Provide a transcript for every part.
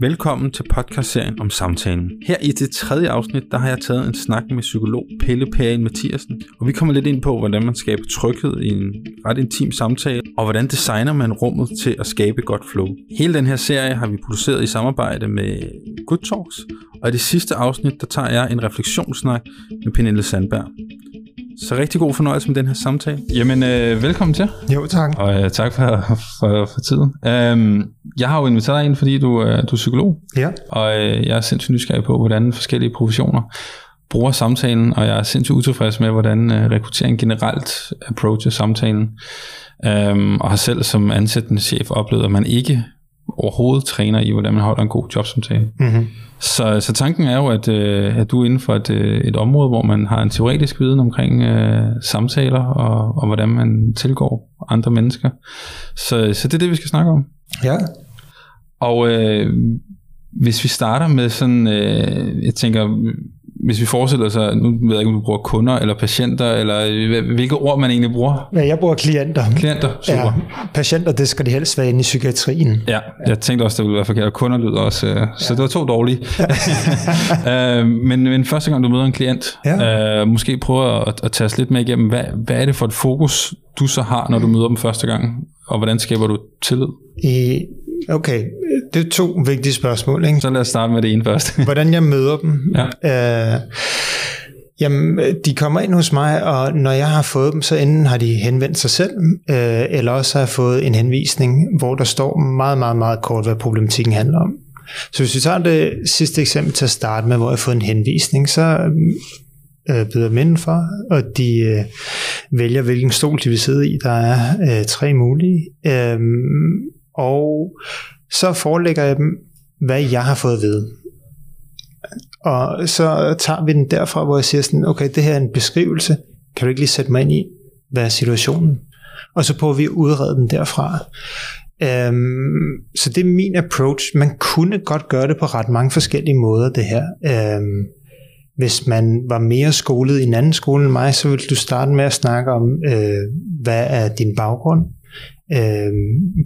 Velkommen til podcastserien om samtalen. Her i det tredje afsnit, der har jeg taget en snak med psykolog Pelle Perrin Mathiasen, og vi kommer lidt ind på, hvordan man skaber tryghed i en ret intim samtale, og hvordan designer man rummet til at skabe godt flow. Hele den her serie har vi produceret i samarbejde med Good Talks, og i det sidste afsnit, der tager jeg en refleksionssnak med Pernille Sandberg. Så rigtig god fornøjelse med den her samtale. Jamen, øh, velkommen til. Jo, tak. Og øh, tak for, for, for tiden. Øhm, jeg har jo inviteret dig ind, fordi du, øh, du er psykolog. Ja. Og øh, jeg er sindssygt nysgerrig på, hvordan forskellige professioner bruger samtalen, og jeg er sindssygt utilfreds med, hvordan øh, rekruttering generelt approacher samtalen. Øhm, og har selv som ansættende chef oplevet, at man ikke overhovedet træner i, hvordan man holder en god jobsamtale. Mm-hmm. Så, så tanken er jo, at, øh, at du er inden for et, øh, et område, hvor man har en teoretisk viden omkring øh, samtaler og, og hvordan man tilgår andre mennesker. Så, så det er det, vi skal snakke om. Ja. Og øh, hvis vi starter med sådan, øh, jeg tænker, hvis vi forestiller sig, nu ved jeg ikke, om du bruger kunder eller patienter, eller hvilke ord man egentlig bruger. Ja, jeg bruger klienter. Klienter, super. Ja, patienter, det skal de helst være inde i psykiatrien. Ja, jeg tænkte også, det ville være forkert. Kunder lyder også, øh, så det var to dårlige. øh, men, men første gang, du møder en klient, ja. øh, måske prøve at, at tage os lidt med igennem, hvad, hvad er det for et fokus, du så har, når du møder dem første gang, og hvordan skaber du tillid? I Okay, det er to vigtige spørgsmål. Ikke? Så lad os starte med det ene først. Hvordan jeg møder dem. Ja. Øh, jamen, de kommer ind hos mig, og når jeg har fået dem, så enten har de henvendt sig selv, øh, eller også har jeg fået en henvisning, hvor der står meget, meget, meget kort, hvad problematikken handler om. Så hvis vi tager det sidste eksempel til at starte med, hvor jeg har fået en henvisning, så øh, byder mænd for, og de øh, vælger, hvilken stol de vil sidde i. Der er øh, tre mulige. Øh, og så forelægger jeg dem, hvad jeg har fået at vide. Og så tager vi den derfra, hvor jeg siger sådan, okay, det her er en beskrivelse, kan du ikke lige sætte mig ind i, hvad er situationen? Og så prøver vi at udrede den derfra. Øhm, så det er min approach. Man kunne godt gøre det på ret mange forskellige måder, det her. Øhm, hvis man var mere skolet i en anden skole end mig, så ville du starte med at snakke om, øh, hvad er din baggrund? Øh,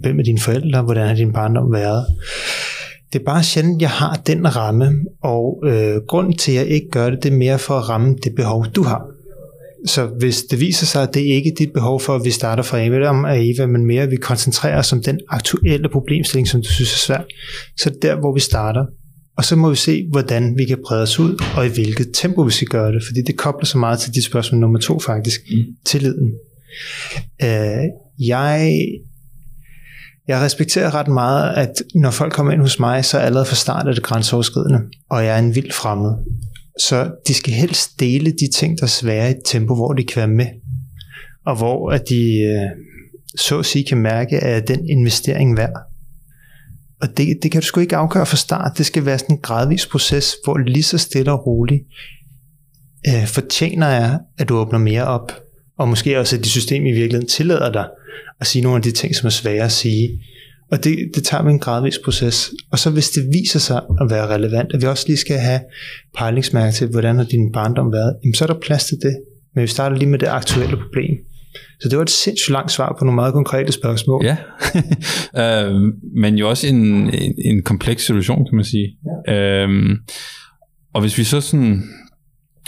hvem er dine forældre? Hvordan har din barndom været? Det er bare sjældent, jeg har den ramme, og øh, grunden til, at jeg ikke gør det, det er mere for at ramme det behov, du har. Så hvis det viser sig, at det ikke er dit behov for, at vi starter fra Eva om Eva, men mere at vi koncentrerer os om den aktuelle problemstilling, som du synes er svært, så er det der, hvor vi starter. Og så må vi se, hvordan vi kan brede os ud, og i hvilket tempo vi skal gøre det, fordi det kobler så meget til dit spørgsmål nummer to faktisk, mm. tilliden. Øh, jeg, jeg respekterer ret meget, at når folk kommer ind hos mig, så er allerede fra start er det grænseoverskridende, og jeg er en vild fremmed. Så de skal helst dele de ting, der er svære i et tempo, hvor de kan være med, og hvor at de øh, så at sige kan mærke, at den investering værd. Og det, det kan du sgu ikke afgøre fra start. Det skal være sådan en gradvis proces, hvor lige så stille og roligt øh, fortjener jeg, at du åbner mere op. Og måske også, at dit system i virkeligheden tillader dig at sige nogle af de ting, som er svære at sige. Og det, det tager vi en gradvis proces. Og så hvis det viser sig at være relevant, at vi også lige skal have pejlingsmærke til, hvordan har din barndom været, jamen så er der plads til det. Men vi starter lige med det aktuelle problem. Så det var et sindssygt langt svar på nogle meget konkrete spørgsmål. Ja, øh, men jo også en, en, en kompleks situation, kan man sige. Ja. Øhm, og hvis vi så sådan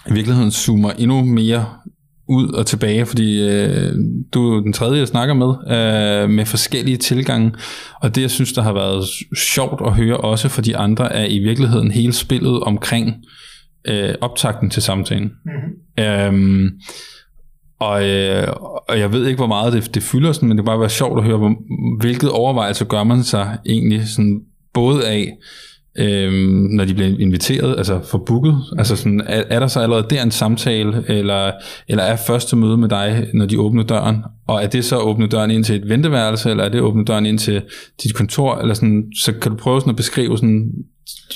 i virkeligheden zoomer endnu mere ud og tilbage, fordi øh, du er den tredje, jeg snakker med, øh, med forskellige tilgange. Og det, jeg synes, der har været sjovt at høre også for de andre, er i virkeligheden hele spillet omkring øh, optakten til samtalen. Mm-hmm. Øhm, og, øh, og jeg ved ikke, hvor meget det, det fylder, sådan, men det kan bare være sjovt at høre, hvor, hvilket overvejelse gør man sig egentlig sådan, både af, øhm, når de bliver inviteret, altså for booket? Altså sådan, er, er der så allerede der en samtale, eller, eller er første møde med dig, når de åbner døren? Og er det så at åbne døren ind til et venteværelse, eller er det at åbne døren ind til dit kontor? Eller sådan, så kan du prøve sådan at beskrive sådan,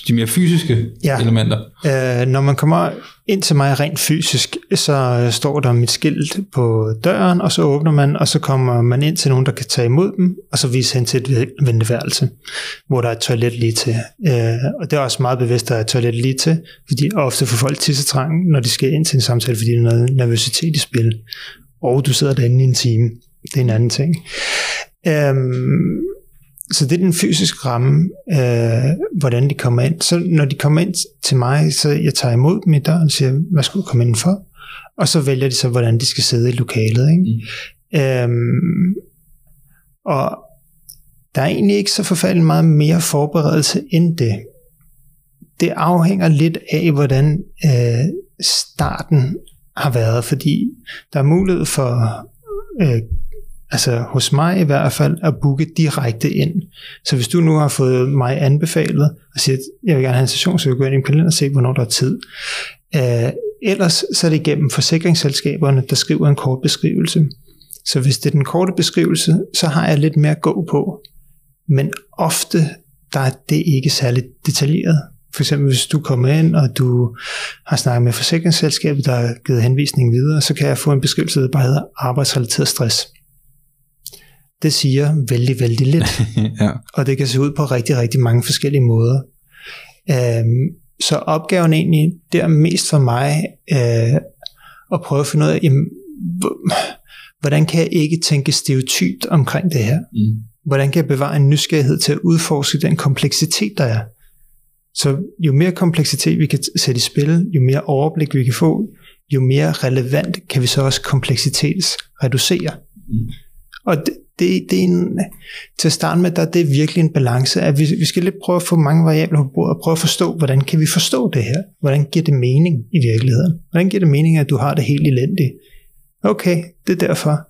de mere fysiske ja. elementer? Øh, når man kommer ind til mig rent fysisk, så står der mit skilt på døren, og så åbner man, og så kommer man ind til nogen, der kan tage imod dem, og så viser hen til et venteværelse, hvor der er et toilet lige til. Øh, og det er også meget bevidst, at der er et toilet lige til, fordi ofte får folk tissetrang, når de skal ind til en samtale, fordi der er noget nervøsitet i spil. Og du sidder derinde i en time. Det er en anden ting. Øhm, så det er den fysiske ramme, øh, hvordan de kommer ind. Så når de kommer ind til mig, så jeg tager imod dem i døren og siger, hvad skal du komme ind for? Og så vælger de så, hvordan de skal sidde i lokalet. Ikke? Mm. Øhm, og der er egentlig ikke så forfærdeligt meget mere forberedelse end det. Det afhænger lidt af, hvordan øh, starten har været, fordi der er mulighed for øh, altså hos mig i hvert fald, at booke direkte ind. Så hvis du nu har fået mig anbefalet og siger, at jeg vil gerne have en session, så vil jeg gå ind i min kalender og se, hvornår der er tid. Uh, ellers så er det igennem forsikringsselskaberne, der skriver en kort beskrivelse. Så hvis det er den korte beskrivelse, så har jeg lidt mere at gå på. Men ofte der er det ikke særlig detaljeret. For eksempel hvis du kommer ind, og du har snakket med forsikringsselskabet, der har givet henvisningen videre, så kan jeg få en beskrivelse, der bare hedder arbejdsrelateret stress det siger vældig, vældig lidt. ja. Og det kan se ud på rigtig, rigtig mange forskellige måder. Øhm, så opgaven egentlig, det er mest for mig øh, at prøve at finde ud af, jamen, hvordan kan jeg ikke tænke stereotypt omkring det her? Mm. Hvordan kan jeg bevare en nysgerrighed til at udforske den kompleksitet, der er? Så jo mere kompleksitet vi kan sætte i spil, jo mere overblik vi kan få, jo mere relevant kan vi så også kompleksitets reducere. Mm. Og det, det, det er en, til at starte med, der det er virkelig en balance, at vi, vi skal lidt prøve at få mange variabler på bordet, og prøve at forstå, hvordan kan vi forstå det her? Hvordan giver det mening i virkeligheden? Hvordan giver det mening, at du har det helt elendigt? Okay, det er derfor.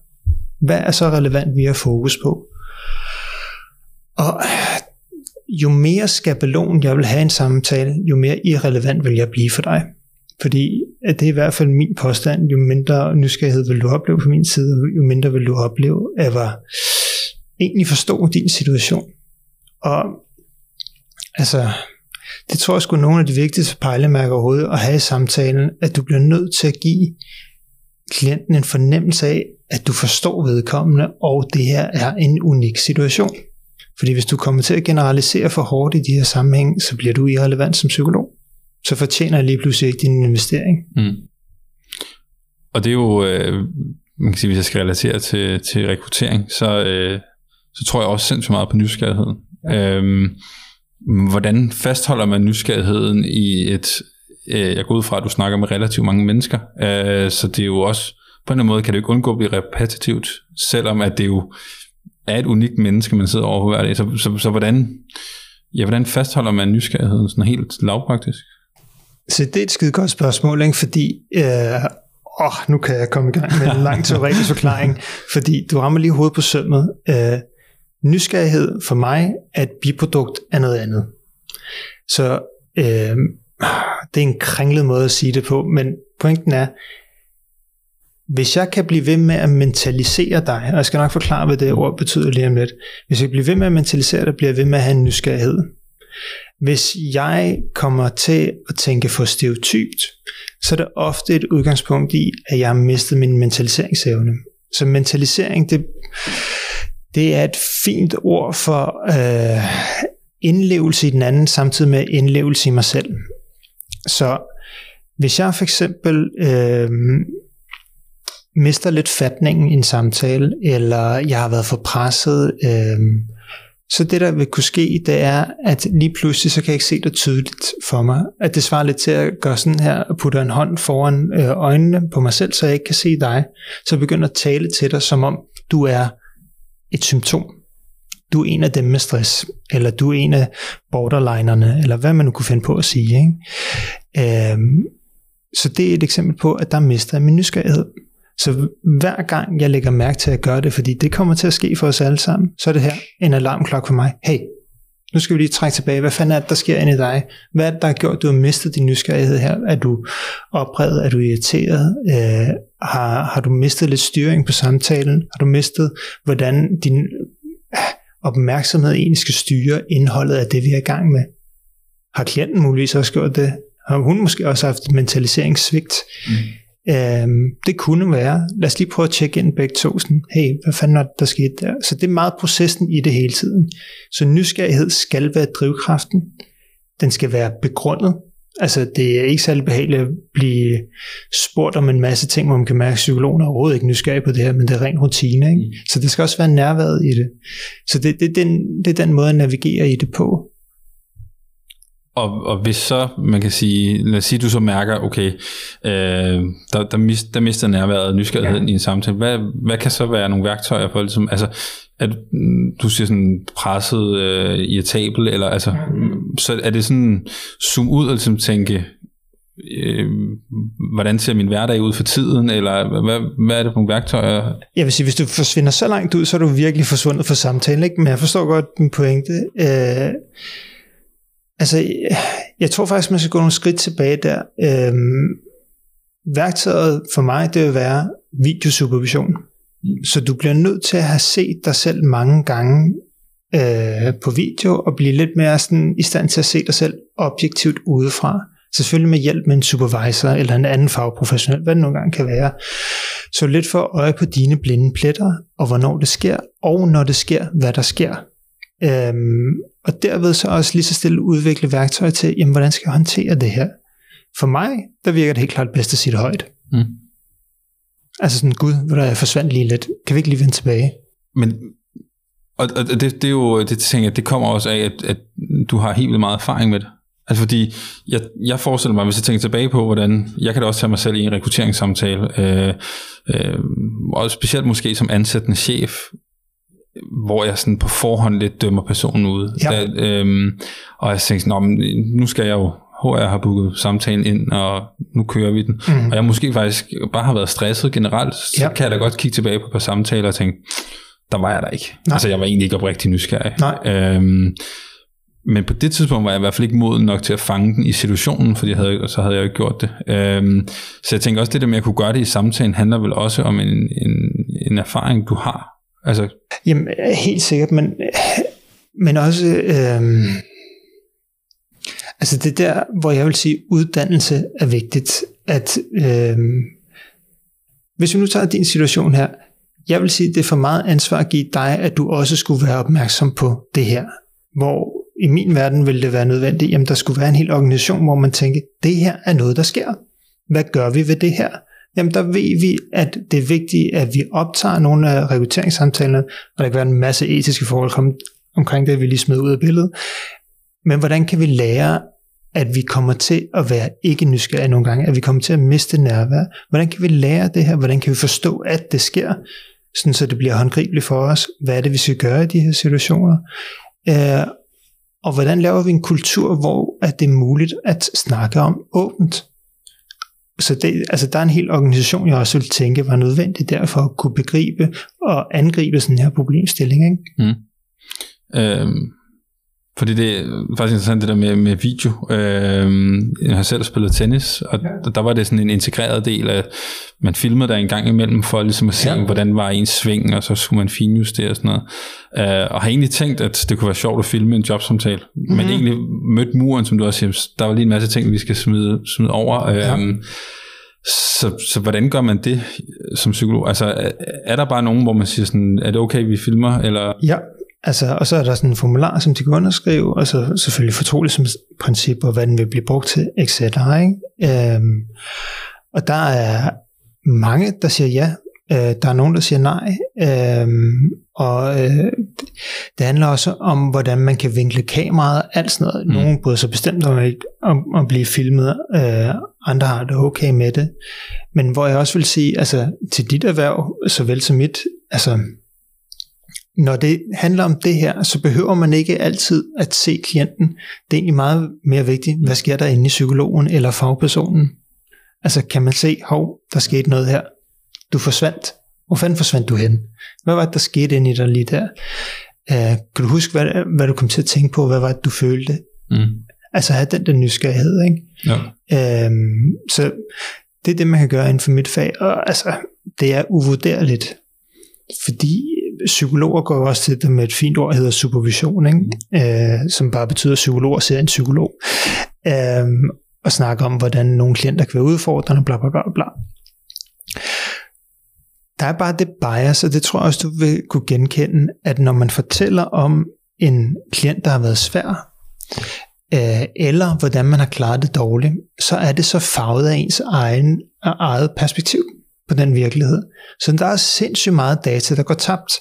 Hvad er så relevant, vi har fokus på? Og jo mere skabelon jeg vil have en samtale, jo mere irrelevant vil jeg blive for dig. Fordi at det er i hvert fald min påstand, jo mindre nysgerrighed vil du opleve på min side, jo mindre vil du opleve, at jeg egentlig forstå din situation. Og altså, det tror jeg sgu er nogle af de vigtigste pejlemærker overhovedet at have i samtalen, at du bliver nødt til at give klienten en fornemmelse af, at du forstår vedkommende, og det her er en unik situation. Fordi hvis du kommer til at generalisere for hårdt i de her sammenhæng, så bliver du irrelevant som psykolog så fortjener jeg lige pludselig ikke din investering. Mm. Og det er jo, øh, man kan sige, hvis jeg skal relatere til, til rekruttering, så, øh, så tror jeg også sindssygt meget på nysgerrigheden. Ja. Øhm, hvordan fastholder man nysgerrigheden i et, øh, jeg går ud fra, at du snakker med relativt mange mennesker, øh, så det er jo også, på en eller anden måde kan det jo ikke undgå at blive repetitivt, selvom at det jo er et unikt menneske, man sidder over hver dag. Så, så, så hvordan, ja, hvordan fastholder man nysgerrigheden sådan helt lavpraktisk? Så det er et skide godt spørgsmål, ikke? fordi øh, åh, nu kan jeg komme i gang med en lang teoretisk forklaring, fordi du rammer lige hovedet på sømmet. Øh, nysgerrighed for mig er et biprodukt af noget andet. Så øh, det er en kringlet måde at sige det på, men pointen er, hvis jeg kan blive ved med at mentalisere dig, og jeg skal nok forklare, hvad det ord betyder lige om lidt, hvis jeg bliver ved med at mentalisere dig, bliver jeg ved med at have en nysgerrighed. Hvis jeg kommer til at tænke for stereotypt, så er det ofte et udgangspunkt i, at jeg har mistet min mentaliseringsevne. Så mentalisering, det, det er et fint ord for øh, indlevelse i den anden, samtidig med indlevelse i mig selv. Så hvis jeg for eksempel øh, mister lidt fatningen i en samtale, eller jeg har været for presset, øh, så det, der vil kunne ske, det er, at lige pludselig, så kan jeg ikke se det tydeligt for mig. At det svarer lidt til at gøre sådan her, og putte en hånd foran øh, øjnene på mig selv, så jeg ikke kan se dig. Så jeg begynder at tale til dig, som om du er et symptom. Du er en af dem med stress, eller du er en af borderlinerne, eller hvad man nu kunne finde på at sige. Ikke? Øhm, så det er et eksempel på, at der mister jeg min nysgerrighed. Så hver gang jeg lægger mærke til at gøre det, fordi det kommer til at ske for os alle sammen, så er det her en alarmklokke for mig. Hey, nu skal vi lige trække tilbage. Hvad fanden er det, der sker inde i dig? Hvad er det, der har gjort, at du har mistet din nysgerrighed her? Er du oprevet? Er du irriteret? Øh, har, har du mistet lidt styring på samtalen? Har du mistet, hvordan din øh, opmærksomhed egentlig skal styre indholdet af det, vi er i gang med? Har klienten muligvis også gjort det? Har hun måske også haft mentaliseringssvigt? Mm. Øhm, det kunne være, lad os lige prøve at tjekke ind begge to, sådan, hey, hvad fanden er der sket der? Så det er meget processen i det hele tiden. Så nysgerrighed skal være drivkraften, den skal være begrundet, Altså, det er ikke særlig behageligt at blive spurgt om en masse ting, hvor man kan mærke, at psykologen er overhovedet ikke nysgerrig på det her, men det er ren rutine. Ikke? Mm. Så det skal også være nærværet i det. Så det, det, den, det er den måde at navigere i det på. Og, og hvis så, man kan sige, lad os sige, du så mærker, okay, øh, der, der, mist, der mister nærværet og nysgerrigheden ja. i en samtale, hvad, hvad kan så være nogle værktøjer for, ligesom, altså, at du siger sådan presset, øh, irritabel, eller altså, så er det sådan, zoom ud og ligesom tænke, øh, hvordan ser min hverdag ud for tiden, eller hvad, hvad er det for nogle værktøjer? Jeg vil sige, hvis du forsvinder så langt ud, så er du virkelig forsvundet fra samtalen, ikke? men jeg forstår godt din pointe. Øh, Altså, jeg tror faktisk, man skal gå nogle skridt tilbage der. Øhm, værktøjet for mig, det vil være videosupervision. Mm. Så du bliver nødt til at have set dig selv mange gange øh, på video, og blive lidt mere sådan, i stand til at se dig selv objektivt udefra. Selvfølgelig med hjælp med en supervisor eller en anden fagprofessionel, hvad det nogle gange kan være. Så lidt for øje på dine blinde pletter, og hvornår det sker, og når det sker, hvad der sker. Øhm, og derved så også lige så stille udvikle værktøjer til, jamen hvordan skal jeg håndtere det her? For mig, der virker det helt klart bedst at sige det højt. Mm. Altså sådan, gud, hvor der forsvandt lige lidt. Kan vi ikke lige vende tilbage? Men, og, og det, det er jo, det tænker jeg, det kommer også af, at, at du har helt vildt meget erfaring med det. Altså fordi, jeg, jeg forestiller mig, hvis jeg tænker tilbage på, hvordan, jeg kan da også tage mig selv i en rekrutteringssamtale, øh, øh, og specielt måske som ansættende chef, hvor jeg sådan på forhånd lidt dømmer personen ud. Ja. Da, øhm, og jeg tænkte sådan, nu skal jeg jo HR har booket samtalen ind, og nu kører vi den. Mm. Og jeg måske faktisk bare har været stresset generelt, så ja. kan jeg da godt kigge tilbage på et par samtaler og tænke, der var jeg der ikke. Nej. Altså jeg var egentlig ikke oprigtig nysgerrig. Nej. Øhm, men på det tidspunkt var jeg i hvert fald ikke moden nok til at fange den i situationen, fordi jeg havde, så havde jeg jo ikke gjort det. Øhm, så jeg tænker også, det der med at kunne gøre det i samtalen, handler vel også om en, en, en erfaring, du har Altså... Jamen, øh, helt sikkert, men, øh, men også... Øh, altså det der, hvor jeg vil sige, uddannelse er vigtigt. At, øh, hvis vi nu tager din situation her, jeg vil sige, det er for meget ansvar at give dig, at du også skulle være opmærksom på det her. Hvor i min verden ville det være nødvendigt, jamen der skulle være en hel organisation, hvor man tænker, det her er noget, der sker. Hvad gør vi ved det her? Jamen der ved vi, at det er vigtigt, at vi optager nogle af rekrutteringssamtalerne, og der kan være en masse etiske forhold omkring det, vi lige smed ud af billedet. Men hvordan kan vi lære, at vi kommer til at være ikke nysgerrige nogle gange, at vi kommer til at miste nærvær? Hvordan kan vi lære det her? Hvordan kan vi forstå, at det sker, sådan så det bliver håndgribeligt for os? Hvad er det, vi skal gøre i de her situationer? Øh, og hvordan laver vi en kultur, hvor at det er muligt at snakke om åbent? Så det, altså der er en hel organisation, jeg også ville tænke var nødvendig derfor at kunne begribe og angribe sådan her problemstilling. Ikke? Mm. Øhm, fordi det er faktisk interessant det der med, med video. Øhm, jeg har selv spillet tennis, og ja. der var det sådan en integreret del af, man filmede der en gang imellem for ligesom at se, ja. hvordan var ens sving, og så skulle man finjustere og sådan noget. Øh, og har egentlig tænkt, at det kunne være sjovt at filme en jobsamtale, mm-hmm. men egentlig mødt muren, som du også siger, der var lige en masse ting, vi skal smide, smide over. Ja. Øhm, så, så hvordan gør man det som psykolog? Altså, er, er der bare nogen, hvor man siger sådan, er det okay, vi filmer? Eller? Ja, altså, og så er der sådan en formular, som de kan underskrive, og så selvfølgelig fortroligt som princip, og hvad den vil blive brugt til, etc. Ikke? Øhm, og der er mange, der siger ja, øh, der er nogen, der siger nej, øhm, og øh, det handler også om, hvordan man kan vinkle kameraet, alt sådan noget. Mm. Nogle bryder sig bestemt om, om at blive filmet, øh, andre har det okay med det. Men hvor jeg også vil sige, altså til dit erhverv, såvel som mit, altså når det handler om det her, så behøver man ikke altid at se klienten. Det er egentlig meget mere vigtigt, hvad sker der inde i psykologen eller fagpersonen. Altså kan man se, hov, der skete noget her. Du forsvandt. Hvor fanden forsvandt du hen? Hvad var det, der skete inde i dig lige der? Uh, kan du huske, hvad, hvad du kom til at tænke på? Hvad var det, du følte? Mm. Altså have den der nysgerrighed, ikke? Ja. Uh, så det er det, man kan gøre inden for mit fag. Og altså, det er uvurderligt. Fordi psykologer går også til det med et fint ord, der hedder supervision, ikke? Uh, som bare betyder, at psykologer ser en psykolog. Uh, og snakker om, hvordan nogle klienter kan være udfordrende, bla bla bla bla. Der er bare det bias, og det tror jeg også, du vil kunne genkende, at når man fortæller om en klient, der har været svær, øh, eller hvordan man har klaret det dårligt, så er det så farvet af ens egen, eget perspektiv på den virkelighed. Så der er sindssygt meget data, der går tabt.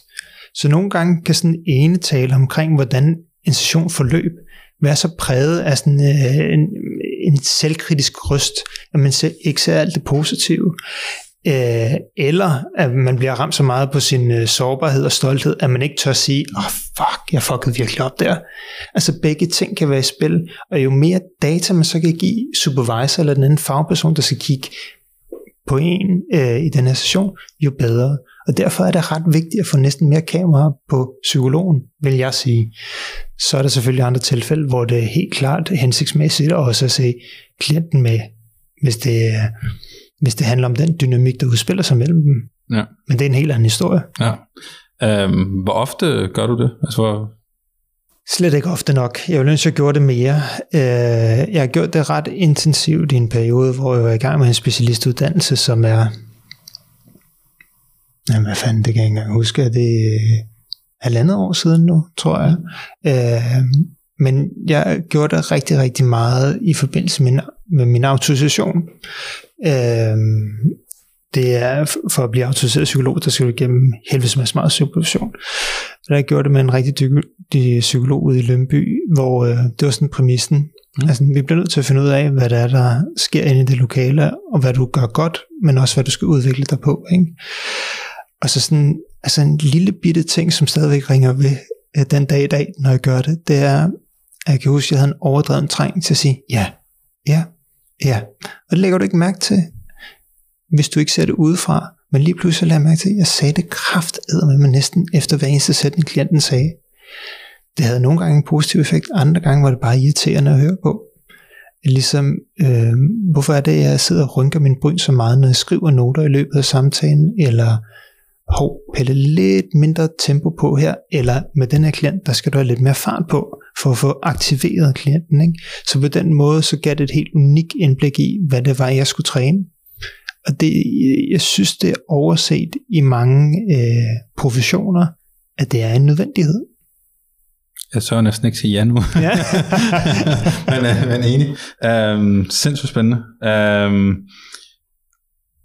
Så nogle gange kan sådan ene tale omkring, hvordan en session forløb, være så præget af sådan øh, en, en selvkritisk røst, at man ikke ser alt det positive. Øh, eller at man bliver ramt så meget på sin øh, sårbarhed og stolthed, at man ikke tør sige, åh oh, fuck, jeg fuckede virkelig op der. Altså begge ting kan være i spil, og jo mere data man så kan give supervisor eller den anden fagperson, der skal kigge på en øh, i den her session, jo bedre. Og derfor er det ret vigtigt at få næsten mere kamera på psykologen, vil jeg sige. Så er der selvfølgelig andre tilfælde, hvor det er helt klart hensigtsmæssigt også at se klienten med, hvis det, hvis det handler om den dynamik, der udspiller sig mellem dem. Ja. Men det er en helt anden historie. Ja. Øhm, hvor ofte gør du det? Altså, hvor... Slet ikke ofte nok. Jeg ville ønske, at jeg gjorde det mere. Øh, jeg har gjort det ret intensivt i en periode, hvor jeg var i gang med en specialistuddannelse, som er Jamen, hvad fanden, det kan jeg ikke engang huske. Er det øh, halvandet år siden nu, tror jeg. Øh, men jeg gjorde det rigtig, rigtig meget i forbindelse med min, med min autorisation. Det er for at blive autoriseret psykolog, der skal du igennem helvedes masse meget supervision. Der gjorde det med en rigtig dygtig psykolog ude i Lønby, hvor øh, det var sådan præmissen. Mm. Altså, vi bliver nødt til at finde ud af, hvad der er, der sker inde i det lokale, og hvad du gør godt, men også hvad du skal udvikle dig på. Ikke? Og så sådan, altså en lille bitte ting, som stadigvæk ringer ved øh, den dag i dag, når jeg gør det, det er, at jeg kan huske, at jeg havde en overdreven træng til at sige, ja, ja, ja. Og det lægger du ikke mærke til, hvis du ikke ser det udefra. Men lige pludselig lader jeg mærke til, at jeg sagde det med mig næsten efter hver eneste sætning, klienten sagde. Det havde nogle gange en positiv effekt, andre gange var det bare irriterende at høre på. Ligesom, øh, hvorfor er det, at jeg sidder og rynker min bryn så meget, når jeg skriver noter i løbet af samtalen, eller hov, pille lidt mindre tempo på her, eller med den her klient, der skal du have lidt mere fart på, for at få aktiveret klienten. Ikke? Så på den måde, så gav det et helt unikt indblik i, hvad det var, jeg skulle træne. Og det, jeg synes, det er overset i mange øh, professioner, at det er en nødvendighed. Jeg så næsten ikke sige ja nu. Ja. men, øh, men enig. Um, sindssygt spændende. Um,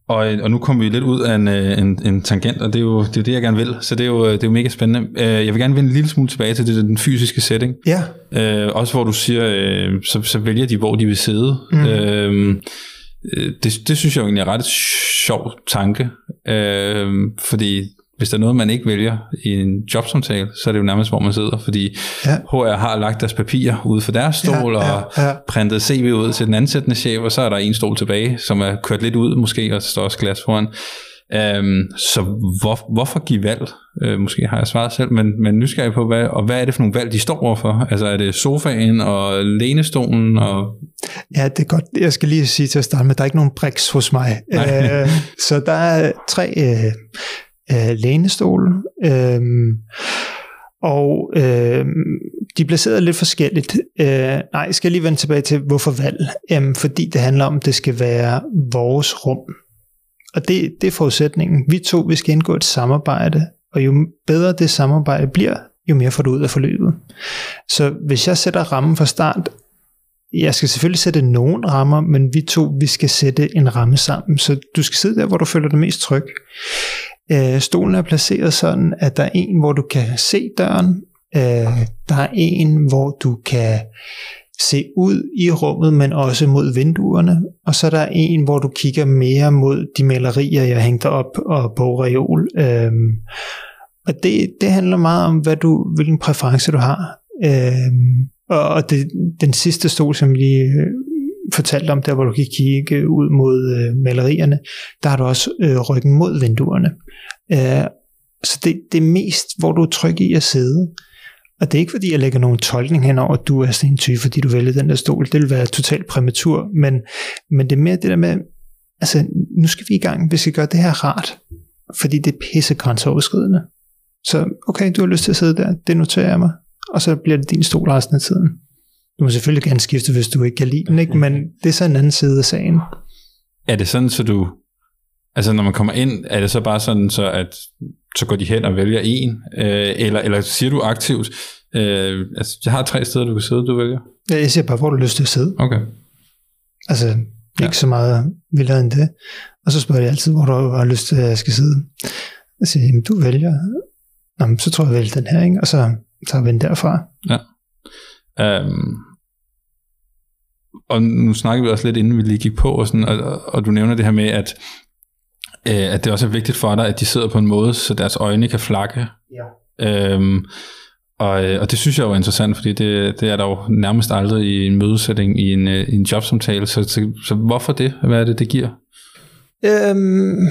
og, og nu kommer vi lidt ud af en, øh, en, en tangent, og det er, jo, det er det, jeg gerne vil. Så det er jo, det er jo mega spændende. Øh, jeg vil gerne vende en lille smule tilbage til det, den fysiske setting. Ja. Øh, også hvor du siger, øh, så, så vælger de, hvor de vil sidde. Mm. Øh, det, det synes jeg egentlig er ret sjov tanke. Øh, fordi hvis der er noget, man ikke vælger i en jobsamtale, så er det jo nærmest, hvor man sidder, fordi ja. HR har lagt deres papirer ud for deres stol, ja, ja, og ja. printet CV ud til den ansættende chef, og så er der en stol tilbage, som er kørt lidt ud måske, og så står også glas foran. Um, så hvor, hvorfor give valg? Uh, måske har jeg svaret selv, men, men nysgerrig på, hvad, og hvad er det for nogle valg, de står overfor? Altså er det sofaen og lænestolen? Og... Ja, det er godt. Jeg skal lige sige til at starte med, der er ikke nogen briks hos mig. Uh, så der er tre... Uh, øh, lænestol. Øh, og øh, de er placeret lidt forskelligt. Øh, nej, jeg skal lige vende tilbage til, hvorfor valg? Øh, fordi det handler om, at det skal være vores rum. Og det, det er forudsætningen. Vi to, vi skal indgå et samarbejde, og jo bedre det samarbejde bliver, jo mere får du ud af forløbet. Så hvis jeg sætter rammen fra start, jeg skal selvfølgelig sætte nogle rammer, men vi to, vi skal sætte en ramme sammen, så du skal sidde der, hvor du føler dig mest tryg. Øh, stolen er placeret sådan, at der er en, hvor du kan se døren. Øh, der er en, hvor du kan se ud i rummet, men også mod vinduerne. Og så er der en, hvor du kigger mere mod de malerier, jeg hængte op og på reol. Øhm, og det, det handler meget om, hvad du, hvilken præference du har. Øhm, og det, den sidste stol, som vi øh, fortalte om, der hvor du kan kigge ud mod øh, malerierne, der har du også øh, ryggen mod vinduerne. Øh, så det, det er mest, hvor du er tryg i at sidde. Og det er ikke fordi, jeg lægger nogen tolkning hen over, at du er sådan en type, fordi du vælger den der stol. Det vil være totalt præmatur. Men, men det er mere det der med, altså nu skal vi i gang, vi skal gøre det her rart. Fordi det er pisse grænseoverskridende. Så okay, du har lyst til at sidde der, det noterer jeg mig. Og så bliver det din stol resten af tiden. Du må selvfølgelig gerne skifte, hvis du ikke kan lide den, ikke? men det er så en anden side af sagen. Er det sådan, så du Altså når man kommer ind, er det så bare sådan, så at så går de hen og vælger en, øh, eller, eller siger du aktivt, øh, altså jeg har tre steder, du kan sidde, du vælger? Ja, jeg siger bare, hvor du lyst til at sidde. Okay. Altså, ikke ja. så meget vildere end det. Og så spørger jeg altid, hvor du har lyst til, at jeg skal sidde. Jeg siger, jamen du vælger. Nå, men så tror jeg, jeg vælger den her, ikke? Og så tager vi den derfra. Ja. Um, og nu snakker vi også lidt, inden vi lige gik på, og, sådan, og, og du nævner det her med, at, øh, at det også er vigtigt for dig, at de sidder på en måde, så deres øjne kan flakke. Ja. Um, og, øh, og det synes jeg jo er interessant, fordi det, det er der jo nærmest aldrig i en mødesætning i en, øh, i en jobsamtale. Så, så, så hvorfor det? Hvad er det, det giver? Øhm,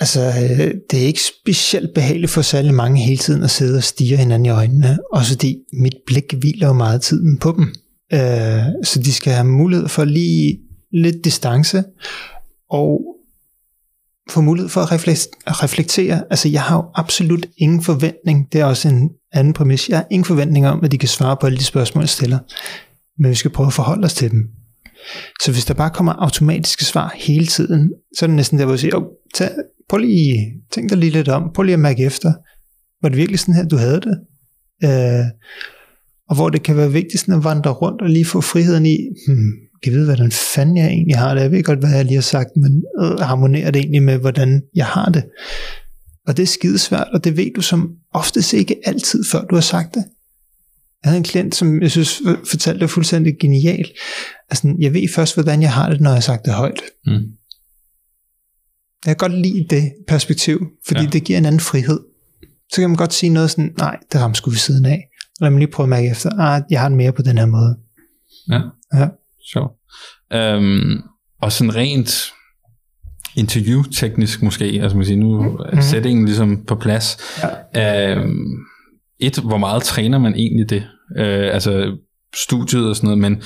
altså, øh, det er ikke specielt behageligt for særlig mange hele tiden at sidde og stige hinanden i øjnene, også fordi mit blik hviler jo meget tiden på dem. Øh, så de skal have mulighed for lige lidt distance, og få mulighed for at reflektere. Altså, jeg har jo absolut ingen forventning, det er også en anden præmis, jeg har ingen forventning om, at de kan svare på alle de spørgsmål, jeg stiller, men vi skal prøve at forholde os til dem. Så hvis der bare kommer automatiske svar hele tiden, så er det næsten der, hvor jeg siger, oh, tag, prøv lige, tænk dig lige lidt om, prøv lige at mærke efter, var det virkelig sådan her, du havde det? Øh, og hvor det kan være vigtigt sådan at vandre rundt og lige få friheden i, hmm, kan vide, hvordan fanden jeg egentlig har det. Jeg ved godt, hvad jeg lige har sagt, men øh, harmonerer det egentlig med, hvordan jeg har det. Og det er skidesvært, og det ved du som oftest ikke altid, før du har sagt det. Jeg havde en klient, som jeg synes fortalte det fuldstændig genialt. Altså, jeg ved først, hvordan jeg har det, når jeg har sagt det højt. Mm. Jeg kan godt lide det perspektiv, fordi ja. det giver en anden frihed. Så kan man godt sige noget sådan, nej, det rammer sgu ved siden af. Lad mig lige prøve at mærke efter, ah, jeg har det mere på den her måde. Ja, ja. Sjovt. Um, og sådan rent interview-teknisk måske, altså man siger, nu er mm-hmm. settingen ligesom på plads. Ja. Um, et, hvor meget træner man egentlig det? Uh, altså studiet og sådan noget, men,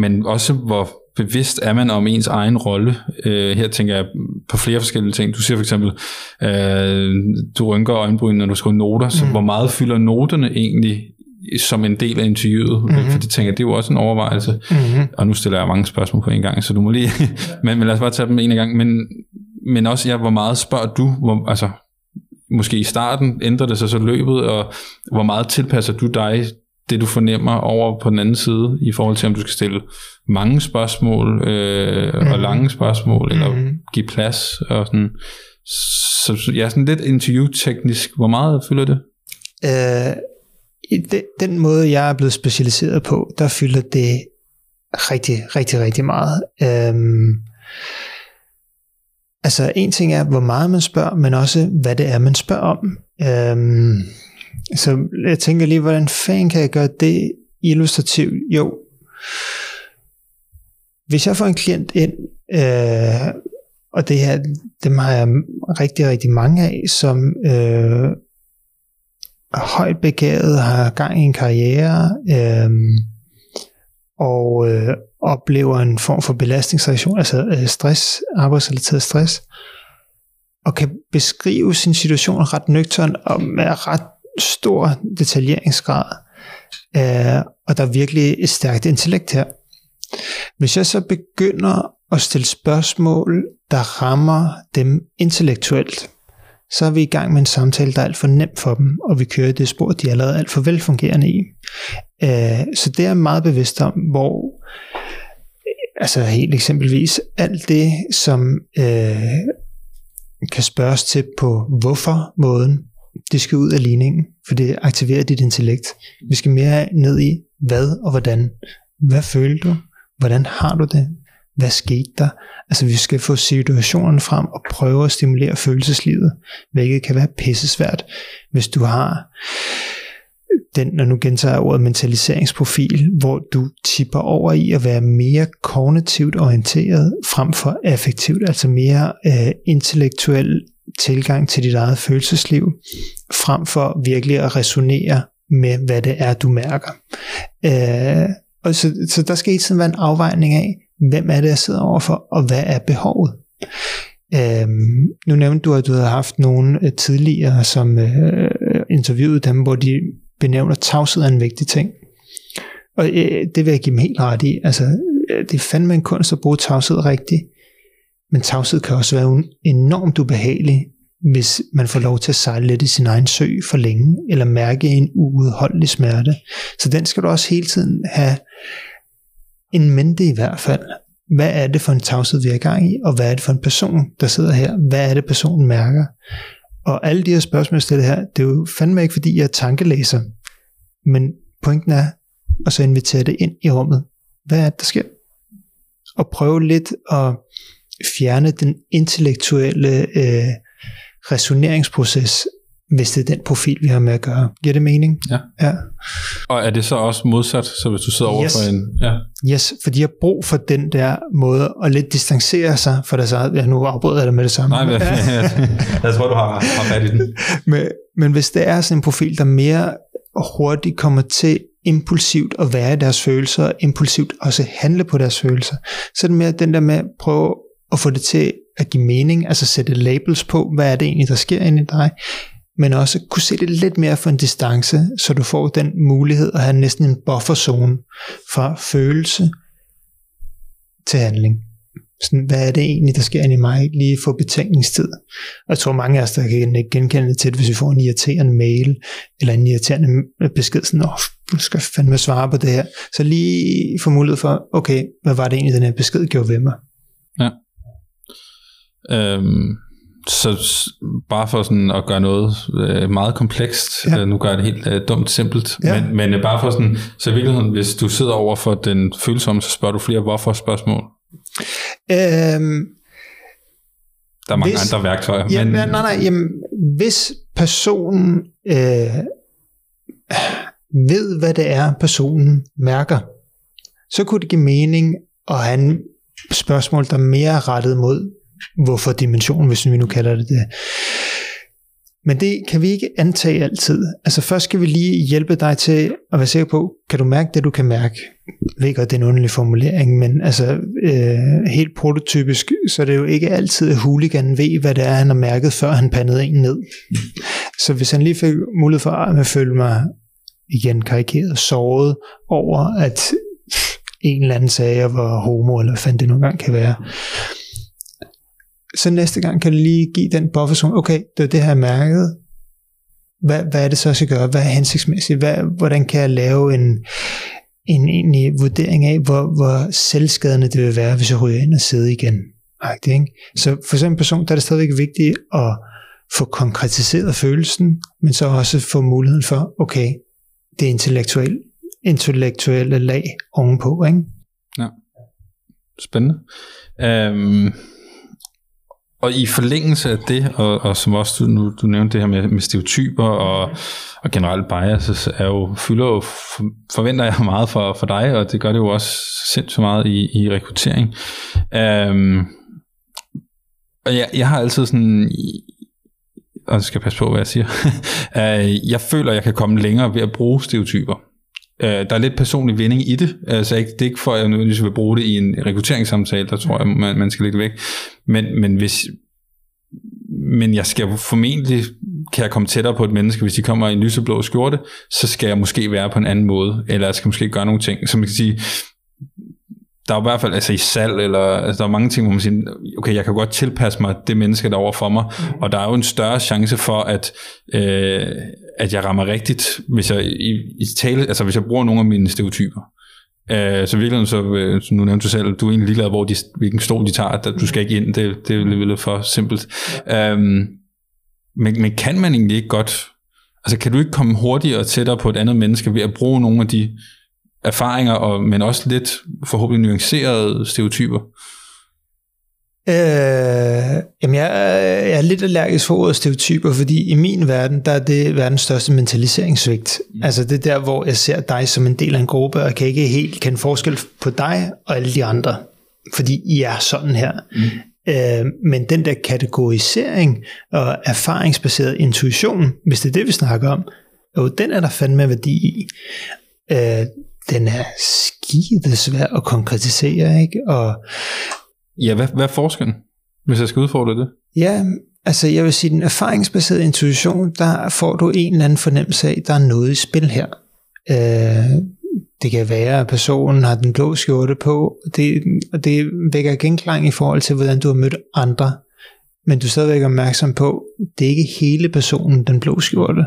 men også hvor bevidst er man om ens egen rolle. Uh, her tænker jeg på flere forskellige ting. Du siger for eksempel, uh, du rynker øjenbryn, når du skriver noter, så mm. hvor meget fylder noterne egentlig som en del af interviewet, mm-hmm. for det tænker jeg, det er jo også en overvejelse. Mm-hmm. Og nu stiller jeg mange spørgsmål på en gang, så du må lige, men, men lad os bare tage dem en gang. Men, men også, ja, hvor meget spørger du, hvor, altså, måske i starten ændrer det sig så løbet, og hvor meget tilpasser du dig det, du fornemmer over på den anden side, i forhold til, om du skal stille mange spørgsmål, øh, mm-hmm. og lange spørgsmål, eller mm-hmm. give plads, og sådan. Så ja, sådan lidt interview-teknisk, hvor meget fylder det? Øh, i den måde, jeg er blevet specialiseret på, der fylder det rigtig, rigtig, rigtig meget. Øhm, altså en ting er, hvor meget man spørger, men også, hvad det er, man spørger om. Øhm, så jeg tænker lige, hvordan fanden kan jeg gøre det illustrativt? Jo, hvis jeg får en klient ind, øh, og det her, dem har jeg rigtig, rigtig mange af, som øh, højt begavet, har gang i en karriere, øh, og øh, oplever en form for belastningsreaktion, altså øh, stress, arbejdsrelateret stress, og kan beskrive sin situation ret nøgtern og med ret stor detaljeringsgrad, øh, og der er virkelig et stærkt intellekt her. Hvis jeg så begynder at stille spørgsmål, der rammer dem intellektuelt, så er vi i gang med en samtale, der er alt for nemt for dem, og vi kører det spor, de er allerede alt for velfungerende i. Øh, så det er jeg meget bevidst om, hvor altså helt eksempelvis alt det, som øh, kan spørges til på hvorfor-måden, det skal ud af ligningen, for det aktiverer dit intellekt. Vi skal mere ned i hvad og hvordan. Hvad føler du? Hvordan har du det? Hvad skete der? Altså vi skal få situationen frem og prøve at stimulere følelseslivet, hvilket kan være pissesvært, hvis du har den, når nu gentager ordet mentaliseringsprofil, hvor du tipper over i at være mere kognitivt orienteret frem for affektivt, altså mere øh, intellektuel tilgang til dit eget følelsesliv, frem for virkelig at resonere med, hvad det er, du mærker. Øh, og så, så der skal hele tiden være en afvejning af, hvem er det, jeg sidder overfor, og hvad er behovet? Øhm, nu nævnte du, at du havde haft nogen øh, tidligere, som øh, øh, interviewede dem, hvor de benævner tavshed er en vigtig ting. Og øh, det vil jeg give dem helt ret i. Altså, øh, det er fandme en kunst at bruge tavshed rigtigt. Men tavshed kan også være enormt ubehagelig, hvis man får lov til at sejle lidt i sin egen sø for længe, eller mærke en uudholdelig smerte. Så den skal du også hele tiden have en mente i hvert fald. Hvad er det for en tavshed, vi er i gang i, og hvad er det for en person, der sidder her? Hvad er det, personen mærker? Og alle de her spørgsmål, jeg stiller her, det er jo fandme ikke, fordi jeg er tankelæser. Men pointen er at så invitere det ind i rummet. Hvad er det, der sker? Og prøve lidt at fjerne den intellektuelle øh, resoneringsproces, hvis det er den profil, vi har med at gøre. Giver det mening? Ja. ja. Og er det så også modsat, så hvis du sidder over Yes. for en... Ja. Yes, for de har brug for den der måde at lidt distancere sig fra deres eget... Ja, nu afbryder jeg dig med det samme. Nej, men, jeg tror, du har, har fat i den. men, men hvis det er sådan en profil, der mere hurtigt kommer til impulsivt at være i deres følelser, og impulsivt også handle på deres følelser, så er det mere den der med at prøve at få det til at give mening, altså sætte labels på, hvad er det egentlig, der sker inde i dig, men også kunne se det lidt mere for en distance, så du får den mulighed at have næsten en bufferzone fra følelse til handling. Sådan, hvad er det egentlig, der sker inde i mig? Lige få betænkningstid. Og jeg tror, mange af os, der kan genkende det til, hvis vi får en irriterende mail, eller en irriterende besked, sådan, åh, du skal fandme svare på det her. Så lige få mulighed for, okay, hvad var det egentlig, den her besked gjorde ved mig? Ja. Øhm, så bare for sådan at gøre noget øh, meget komplekst, Ja. øh, nu gør jeg det helt øh, dumt simpelt, Ja. men, men øh, bare for sådan, så i virkeligheden, hvis du sidder over for den følsomme, så spørger du flere hvorfor spørgsmål. Øhm, Der er mange Hvis- andre værktøjer. Ja, men, men, nej, nej, jamen, hvis personen øh, ved, hvad det er, personen mærker, så kunne det give mening at have en spørgsmål, der er mere rettet mod hvorfor dimensionen, hvis vi nu kalder det det. Men det kan vi ikke antage altid. Altså først skal vi lige hjælpe dig til at være sikker på, kan du mærke det, du kan mærke? Jeg ved godt, det er en underlig formulering, men altså øh, helt prototypisk, så er det jo ikke altid, at huliganen ved, hvad det er, han har mærket, før han pandede en ned. Så hvis han lige fik mulighed for at føle mig igen karikeret, såret over, at en eller anden sagde, jeg var homo, eller hvad fanden det nogle gange kan være, så næste gang kan du lige give den bufferzone, okay, det er det her mærket, hvad, hvad er det så, jeg skal gøre? Hvad er hensigtsmæssigt? Hvad, hvordan kan jeg lave en, en egentlig vurdering af, hvor, hvor selvskadende det vil være, hvis jeg ryger ind og sidder igen? Agtigt, ikke? Så for sådan en person, der er det stadigvæk vigtigt at få konkretiseret følelsen, men så også få muligheden for, okay, det intellektuelle, intellektuelle lag ovenpå, ikke? Ja. Spændende. Øhm, og i forlængelse af det, og, og som også du, nu, du nævnte det her med, med stereotyper og, og generelt biases, er jo, fylder jo, for, forventer jeg meget for, for dig, og det gør det jo også sindssygt meget i, i rekruttering. Um, og jeg, jeg har altid sådan, og jeg skal passe på, hvad jeg siger, øh, jeg føler, jeg kan komme længere ved at bruge stereotyper. Øh, der er lidt personlig vinding i det, altså ikke, det er ikke for, at jeg nødvendigvis vil bruge det i en rekrutteringssamtale, der tror jeg, man, man skal lægge det væk. Men, men hvis men jeg skal formentlig, kan jeg komme tættere på et menneske, hvis de kommer i en lyseblå skjorte, så skal jeg måske være på en anden måde, eller jeg skal måske gøre nogle ting, som man kan sige, der er i hvert fald altså i salg, eller altså, der er mange ting, hvor man siger, okay, jeg kan godt tilpasse mig det menneske, der er over for mig, og der er jo en større chance for, at, øh, at jeg rammer rigtigt, hvis jeg, i, i tale, altså, hvis jeg bruger nogle af mine stereotyper. Øh, så virkelig, så, øh, nu nævnte du selv, du er egentlig ligeglad, hvor de, hvilken stol de tager, der, du skal ikke ind, det, det er lidt for simpelt. Øhm, men, men kan man egentlig ikke godt, altså kan du ikke komme hurtigere og tættere på et andet menneske ved at bruge nogle af de erfaringer, og, men også lidt forhåbentlig nuancerede stereotyper? Øh, jamen jeg, er- jeg er lidt allergisk for ordet stereotyper, fordi i min verden, der er det verdens største mentaliseringssvigt. Mm. Altså det er der, hvor jeg ser dig som en del af en gruppe, og kan ikke helt kende forskel på dig og alle de andre. Fordi I er sådan her. Mm. Øh, men den der kategorisering og erfaringsbaseret intuition, hvis det er det, vi snakker om, jo, den er der fandme værdi i. Øh, den er skide svær at konkretisere, ikke? Og Ja, hvad, hvad er forskellen, hvis jeg skal udfordre det? Ja, altså jeg vil sige, den erfaringsbaserede intuition, der får du en eller anden fornemmelse af, der er noget i spil her. Øh, Det kan være, at personen har den blå skjorte på, det, og det vækker genklang i forhold til, hvordan du har mødt andre. Men du er stadigvæk opmærksom på, det er ikke hele personen, den blå skjorte.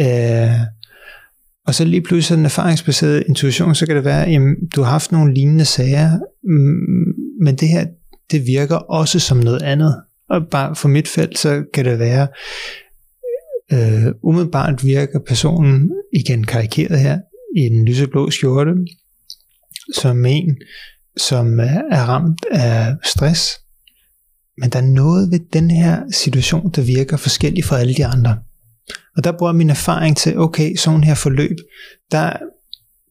Øh, og så lige pludselig en erfaringsbaseret intuition, så kan det være, at du har haft nogle lignende sager, mm, men det her, det virker også som noget andet. Og bare for mit felt, så kan det være, øh, umiddelbart virker personen, igen karikeret her, i en lyseblå skjorte, som en, som er ramt af stress. Men der er noget ved den her situation, der virker forskelligt fra alle de andre. Og der bruger min erfaring til, okay, sådan her forløb, der,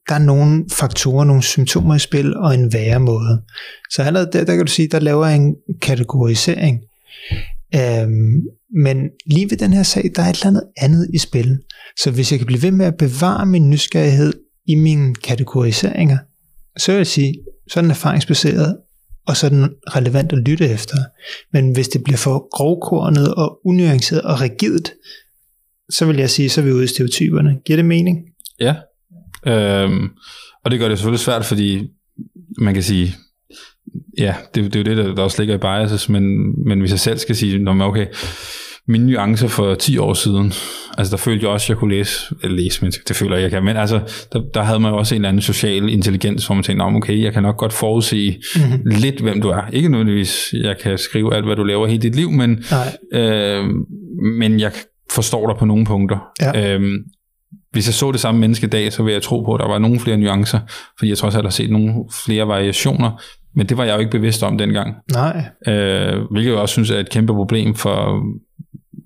der er nogle faktorer, nogle symptomer i spil, og en væremåde. Så allerede der, der kan du sige, der laver jeg en kategorisering. Øhm, men lige ved den her sag, der er et eller andet andet i spil. Så hvis jeg kan blive ved med at bevare min nysgerrighed i mine kategoriseringer, så vil jeg sige, så er den erfaringsbaseret, og så er den relevant at lytte efter. Men hvis det bliver for grovkornet og unuanceret og rigidt, så vil jeg sige, så er vi ude i stereotyperne. Giver det mening? Ja, øhm, og det gør det selvfølgelig svært, fordi man kan sige, ja, det, det er jo det, der, der også ligger i biases, men, men hvis jeg selv skal sige, når okay, mine nuancer for 10 år siden, altså der følte jeg også, at jeg kunne læse, eller læse, men det føler jeg, jeg kan, men altså, der, der havde man også en eller anden social intelligens, hvor man tænkte, okay, jeg kan nok godt forudse mm-hmm. lidt, hvem du er. Ikke nødvendigvis, jeg kan skrive alt, hvad du laver hele dit liv, men, øh, men jeg forstår dig på nogle punkter. Ja. Øhm, hvis jeg så det samme menneske i dag, så vil jeg tro på, at der var nogle flere nuancer, fordi jeg tror også, at jeg har set nogle flere variationer, men det var jeg jo ikke bevidst om dengang. Nej. Øh, hvilket jeg også synes er et kæmpe problem for,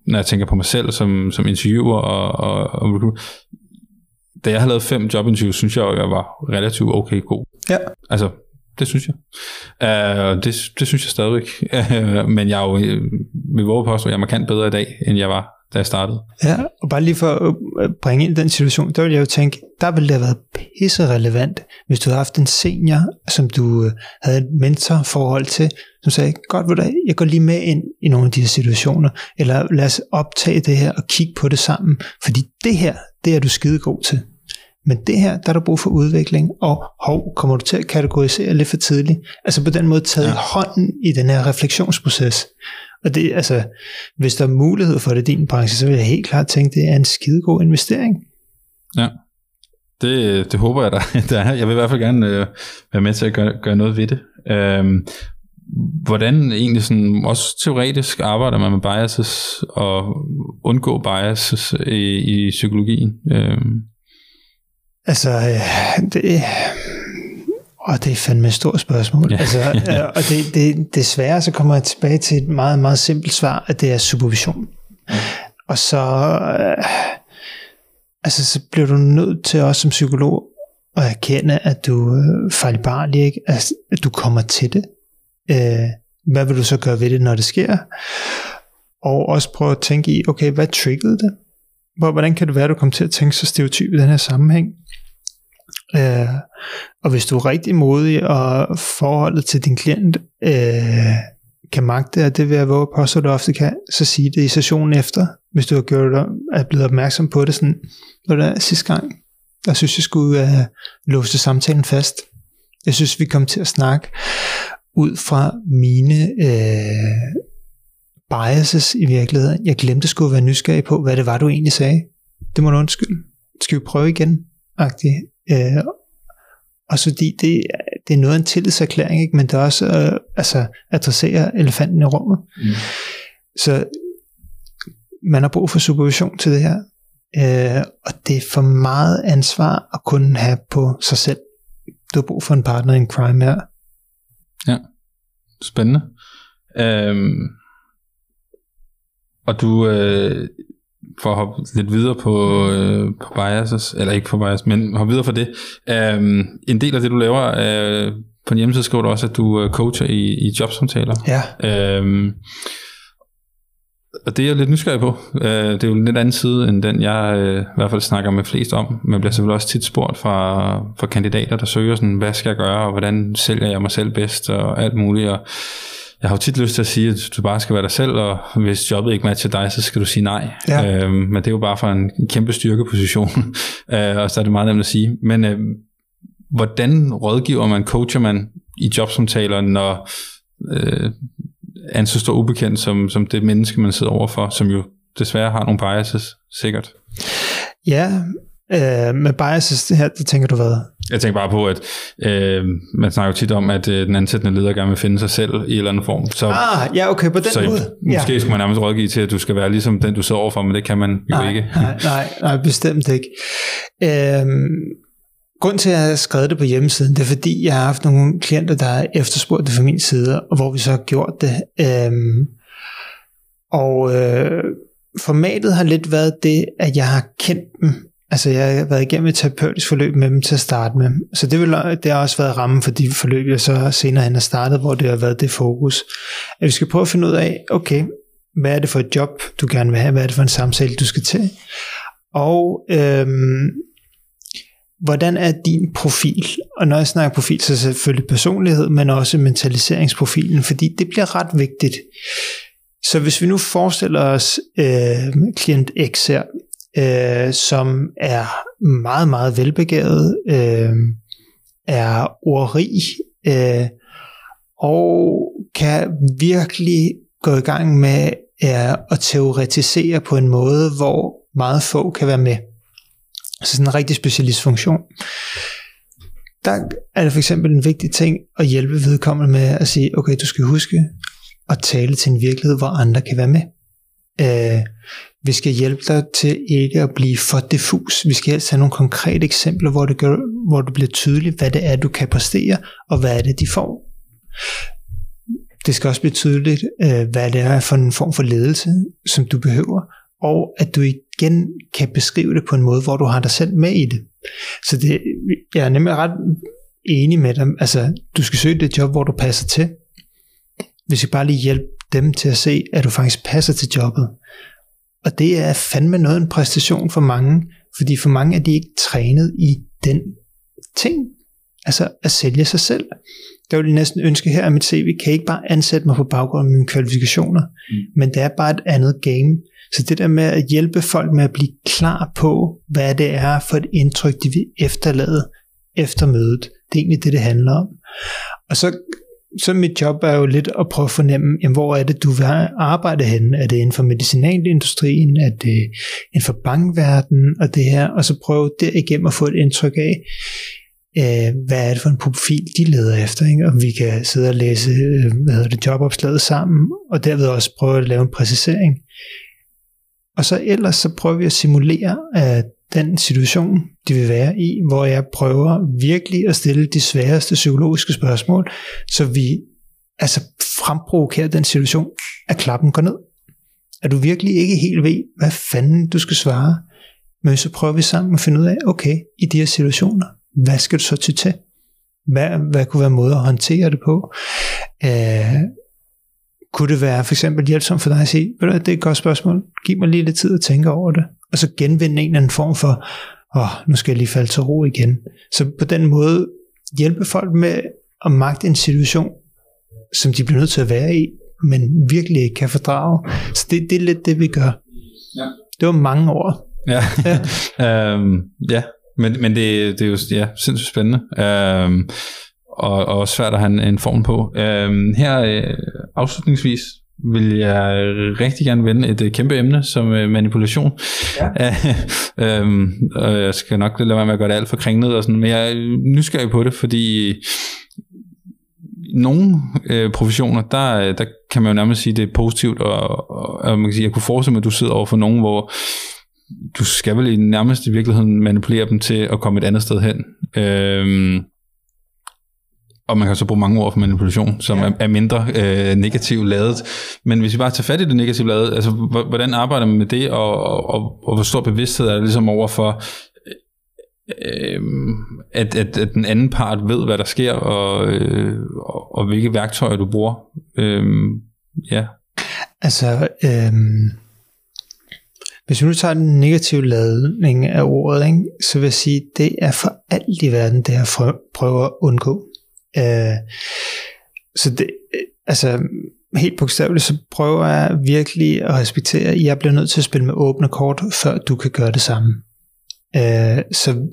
når jeg tænker på mig selv som, som interviewer og, og, og da jeg havde lavet fem jobinterviews, synes jeg, at jeg var relativt okay god. Ja. Altså, det synes jeg. Uh, det, det synes jeg stadigvæk. Uh, men jeg er jo ved våge påstå, at jeg er markant bedre i dag, end jeg var da jeg startede. Ja, og bare lige for at øh, bringe ind i den situation, der vil jeg jo tænke, der ville det have været pisse relevant, hvis du havde haft en senior, som du øh, havde et mentorforhold til, som sagde, godt, ved du, jeg går lige med ind i nogle af de her situationer, eller lad os optage det her og kigge på det sammen, fordi det her, det er du skide god til. Men det her, der er der brug for udvikling, og hov, kommer du til at kategorisere lidt for tidligt? Altså på den måde taget ja. hånden i den her refleksionsproces. Og det, altså, hvis der er mulighed for det i din branche, så vil jeg helt klart tænke, det er en skidegod investering. Ja, det, det håber jeg da. Der er. Jeg vil i hvert fald gerne øh, være med til at gøre, gøre noget ved det. Øhm, hvordan egentlig sådan, også teoretisk arbejder man med biases og undgå biases i, i psykologien? Øhm. Altså, øh, det, og det er fandme et stort spørgsmål. Ja. Altså, ja. Og det, det, desværre så kommer jeg tilbage til et meget, meget simpelt svar, at det er supervision. Ja. Og så, øh, altså, så bliver du nødt til også som psykolog at erkende, at du er fejlbarlig, ikke? Altså, at du kommer til det. Øh, hvad vil du så gøre ved det, når det sker? Og også prøve at tænke i, okay, hvad triggede det? Hvordan kan det være, at du kommer til at tænke så stereotyp i den her sammenhæng? Øh, og hvis du er rigtig modig, og forholdet til din klient øh, kan magte, og det vil jeg våge på, så du ofte kan, så sige det i sessionen efter, hvis du har gjort dig, er blevet opmærksom på det, sådan, når der sidste gang, der synes jeg skulle uh, øh, låse samtalen fast. Jeg synes, vi kom til at snakke ud fra mine øh, biases i virkeligheden. Jeg glemte skulle være nysgerrig på, hvad det var, du egentlig sagde. Det må du undskylde. Skal vi prøve igen? Agtigt. Øh, og så fordi det, det er noget af en tillidserklæring, ikke? men det er også øh, altså, adresserer elefanten i rummet. Mm. Så man har brug for supervision til det her. Øh, og det er for meget ansvar at kunne have på sig selv. Du har brug for en partner in crime her. Ja, spændende. Øhm, og du, øh, for at hoppe lidt videre på, øh, på biases, eller ikke på bias, men hoppe videre for det. Øh, en del af det, du laver, øh, på en hjemmeside skriver du også, at du øh, coacher i, i jobsamtaler. Ja. Øh, og det er jeg lidt nysgerrig på. Øh, det er jo en lidt anden side, end den jeg øh, i hvert fald snakker med flest om. Man bliver selvfølgelig også tit spurgt fra, fra kandidater, der søger sådan, hvad skal jeg gøre, og hvordan sælger jeg mig selv bedst, og alt muligt. Og jeg har jo tit lyst til at sige, at du bare skal være dig selv, og hvis jobbet ikke matcher dig, så skal du sige nej. Ja. Øhm, men det er jo bare for en kæmpe styrkeposition, øh, og så er det meget nemt at sige. Men øh, hvordan rådgiver man, coacher man i jobsamtaler, når øh, en så stor ubekendt som, som det menneske, man sidder overfor, som jo desværre har nogle biases, sikkert. Ja, øh, med biases her, det tænker du hvad? Jeg tænker bare på, at øh, man snakker jo tit om, at øh, den ansættende leder gerne vil finde sig selv i en eller anden form. Så, ah, ja, okay, på den så måde. måske ja. skulle man nærmest rådgive til, at du skal være ligesom den, du sidder overfor, men det kan man jo nej, ikke. Nej, nej, nej, bestemt ikke. Øh, Grund til, at jeg har skrevet det på hjemmesiden, det er fordi, jeg har haft nogle klienter, der har efterspurgt det fra min side, og hvor vi så har gjort det. Øhm, og øh, formatet har lidt været det, at jeg har kendt dem. Altså jeg har været igennem et terapeutisk forløb med dem til at starte med. Så det, vil, det har også været rammen for de forløb, jeg så senere hen har startet, hvor det har været det fokus. At vi skal prøve at finde ud af, okay, hvad er det for et job, du gerne vil have? Hvad er det for en samtale, du skal til? Og øhm, hvordan er din profil? Og når jeg snakker profil, så er det selvfølgelig personlighed, men også mentaliseringsprofilen, fordi det bliver ret vigtigt. Så hvis vi nu forestiller os øh, klient X her, øh, som er meget, meget velbegavet, øh, er ordrig, øh, og kan virkelig gå i gang med øh, at teoretisere på en måde, hvor meget få kan være med. Så sådan en rigtig specialistfunktion. Der er det for eksempel en vigtig ting at hjælpe vedkommende med at sige, okay, du skal huske at tale til en virkelighed, hvor andre kan være med. Øh, vi skal hjælpe dig til ikke at blive for diffus. Vi skal helst have nogle konkrete eksempler, hvor det, gør, hvor det bliver tydeligt, hvad det er, du kan præstere, og hvad er det, de får. Det skal også blive tydeligt, øh, hvad det er for en form for ledelse, som du behøver, og at du igen kan beskrive det på en måde, hvor du har dig selv med i det. Så det, jeg er nemlig ret enig med dem. Altså, du skal søge det job, hvor du passer til. Vi skal bare lige hjælpe dem til at se, at du faktisk passer til jobbet. Og det er fandme noget en præstation for mange, fordi for mange er de ikke trænet i den ting, altså at sælge sig selv. Der vil jeg næsten ønske her, at mit CV kan ikke bare ansætte mig på baggrund af mine kvalifikationer, mm. men det er bare et andet game. Så det der med at hjælpe folk med at blive klar på, hvad det er for et indtryk, de vil efterlade efter mødet, det er egentlig det, det handler om. Og så, så mit job er jo lidt at prøve at fornemme, jamen, hvor er det, du vil arbejde henne? Er det inden for medicinalindustrien? Er det inden for bankverdenen? Og det her, og så prøve derigennem at få et indtryk af, øh, hvad er det for en profil, de leder efter, ikke? og vi kan sidde og læse øh, hvad hedder det, jobopslaget sammen, og derved også prøve at lave en præcisering. Og så ellers så prøver vi at simulere at den situation, de vil være i, hvor jeg prøver virkelig at stille de sværeste psykologiske spørgsmål, så vi altså fremprovokerer den situation, at klappen går ned. At du virkelig ikke helt ved, hvad fanden du skal svare, men så prøver vi sammen at finde ud af, okay, i de her situationer, hvad skal du så til til? Hvad, hvad kunne være måder at håndtere det på? Øh, kunne det være for eksempel hjælpsomt for dig at sige, ved du, det er et godt spørgsmål, giv mig lige lidt tid at tænke over det, og så genvinde en eller anden form for, åh, oh, nu skal jeg lige falde til ro igen. Så på den måde hjælpe folk med at magte en situation, som de bliver nødt til at være i, men virkelig ikke kan fordrage. Så det, det er lidt det, vi gør. Ja. Det var mange år. Ja, ja. øhm, ja. men, men det, det er jo ja, sindssygt spændende. Øhm, og, og svært at have en, en form på. Øhm, her øh, afslutningsvis vil jeg rigtig gerne vende et øh, kæmpe emne som øh, manipulation. Ja. øhm, og jeg skal nok lade være med at gøre det alt for kringlet og sådan, men jeg er nysgerrig på det, fordi nogle øh, professioner, der, der kan man jo nærmest sige, det er positivt, og, og, og man kan sige, jeg kunne forestille mig, at du sidder over for nogen, hvor du skal vel i nærmest i virkeligheden manipulere dem til at komme et andet sted hen. Øhm, og man kan så bruge mange ord for manipulation, som ja. er, er mindre øh, negativt lavet. Men hvis vi bare tager fat i det negativt lavet, altså hvordan arbejder man med det, og, og, og, og hvor stor bevidsthed er det ligesom over for, øh, at, at, at den anden part ved, hvad der sker, og, øh, og, og hvilke værktøjer du bruger. Øh, ja. Altså, øh, hvis vi nu tager den negative ladning af ordet, ikke, så vil jeg sige, det er for alt i verden, det jeg prøver at undgå. Øh, så det, øh, altså helt bogstaveligt, så prøver jeg virkelig at respektere, at jeg bliver nødt til at spille med åbne kort, før du kan gøre det samme. Øh, så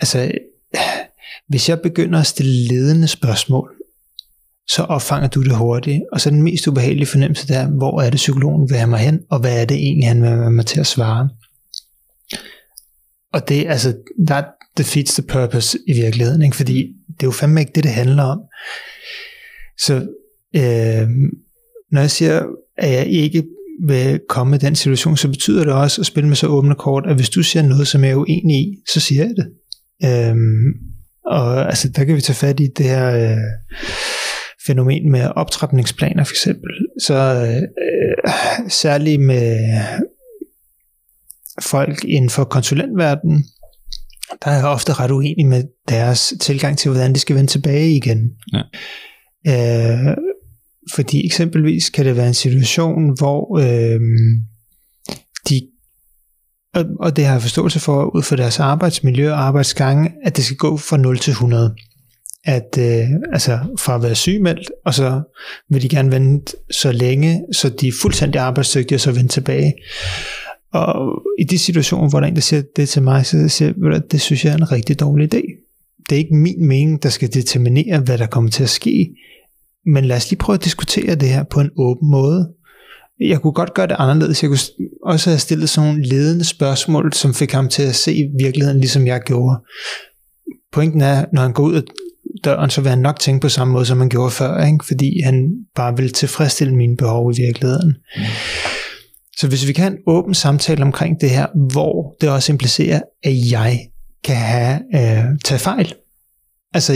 altså, hvis jeg begynder at stille ledende spørgsmål, så opfanger du det hurtigt. Og så den mest ubehagelige fornemmelse der, hvor er det psykologen vil have mig hen, og hvad er det egentlig, han vil have mig til at svare. Og det, altså, that defeats the purpose i virkeligheden, ikke? fordi det er jo fandme ikke det, det handler om. Så øh, når jeg siger, at jeg ikke vil komme i den situation, så betyder det også at spille med så åbne kort, at hvis du siger noget, som jeg er uenig i, så siger jeg det. Øhm, og altså, der kan vi tage fat i det her øh, fænomen med optrapningsplaner for eksempel. Så øh, øh særligt med folk inden for konsulentverdenen, der er jeg ofte ret uenig med deres tilgang til, hvordan de skal vende tilbage igen. Ja. Øh, fordi eksempelvis kan det være en situation, hvor øh, de, og, og det har jeg forståelse for, ud fra deres arbejdsmiljø og arbejdsgange, at det skal gå fra 0 til 100. At øh, altså fra at være sygemeldt, og så vil de gerne vente så længe, så de er fuldstændig arbejdsdygtige, og så vende tilbage. Og i de situationer, hvor der er en, der siger det til mig, så siger jeg, det synes jeg er en rigtig dårlig idé. Det er ikke min mening, der skal determinere, hvad der kommer til at ske. Men lad os lige prøve at diskutere det her på en åben måde. Jeg kunne godt gøre det anderledes. Jeg kunne også have stillet sådan nogle ledende spørgsmål, som fik ham til at se virkeligheden, ligesom jeg gjorde. Pointen er, når han går ud af døren, så vil han nok tænke på samme måde, som han gjorde før, ikke? fordi han bare vil tilfredsstille mine behov i virkeligheden. Mm. Så hvis vi kan have en åben samtale omkring det her, hvor det også implicerer, at jeg kan have øh, taget fejl. Altså,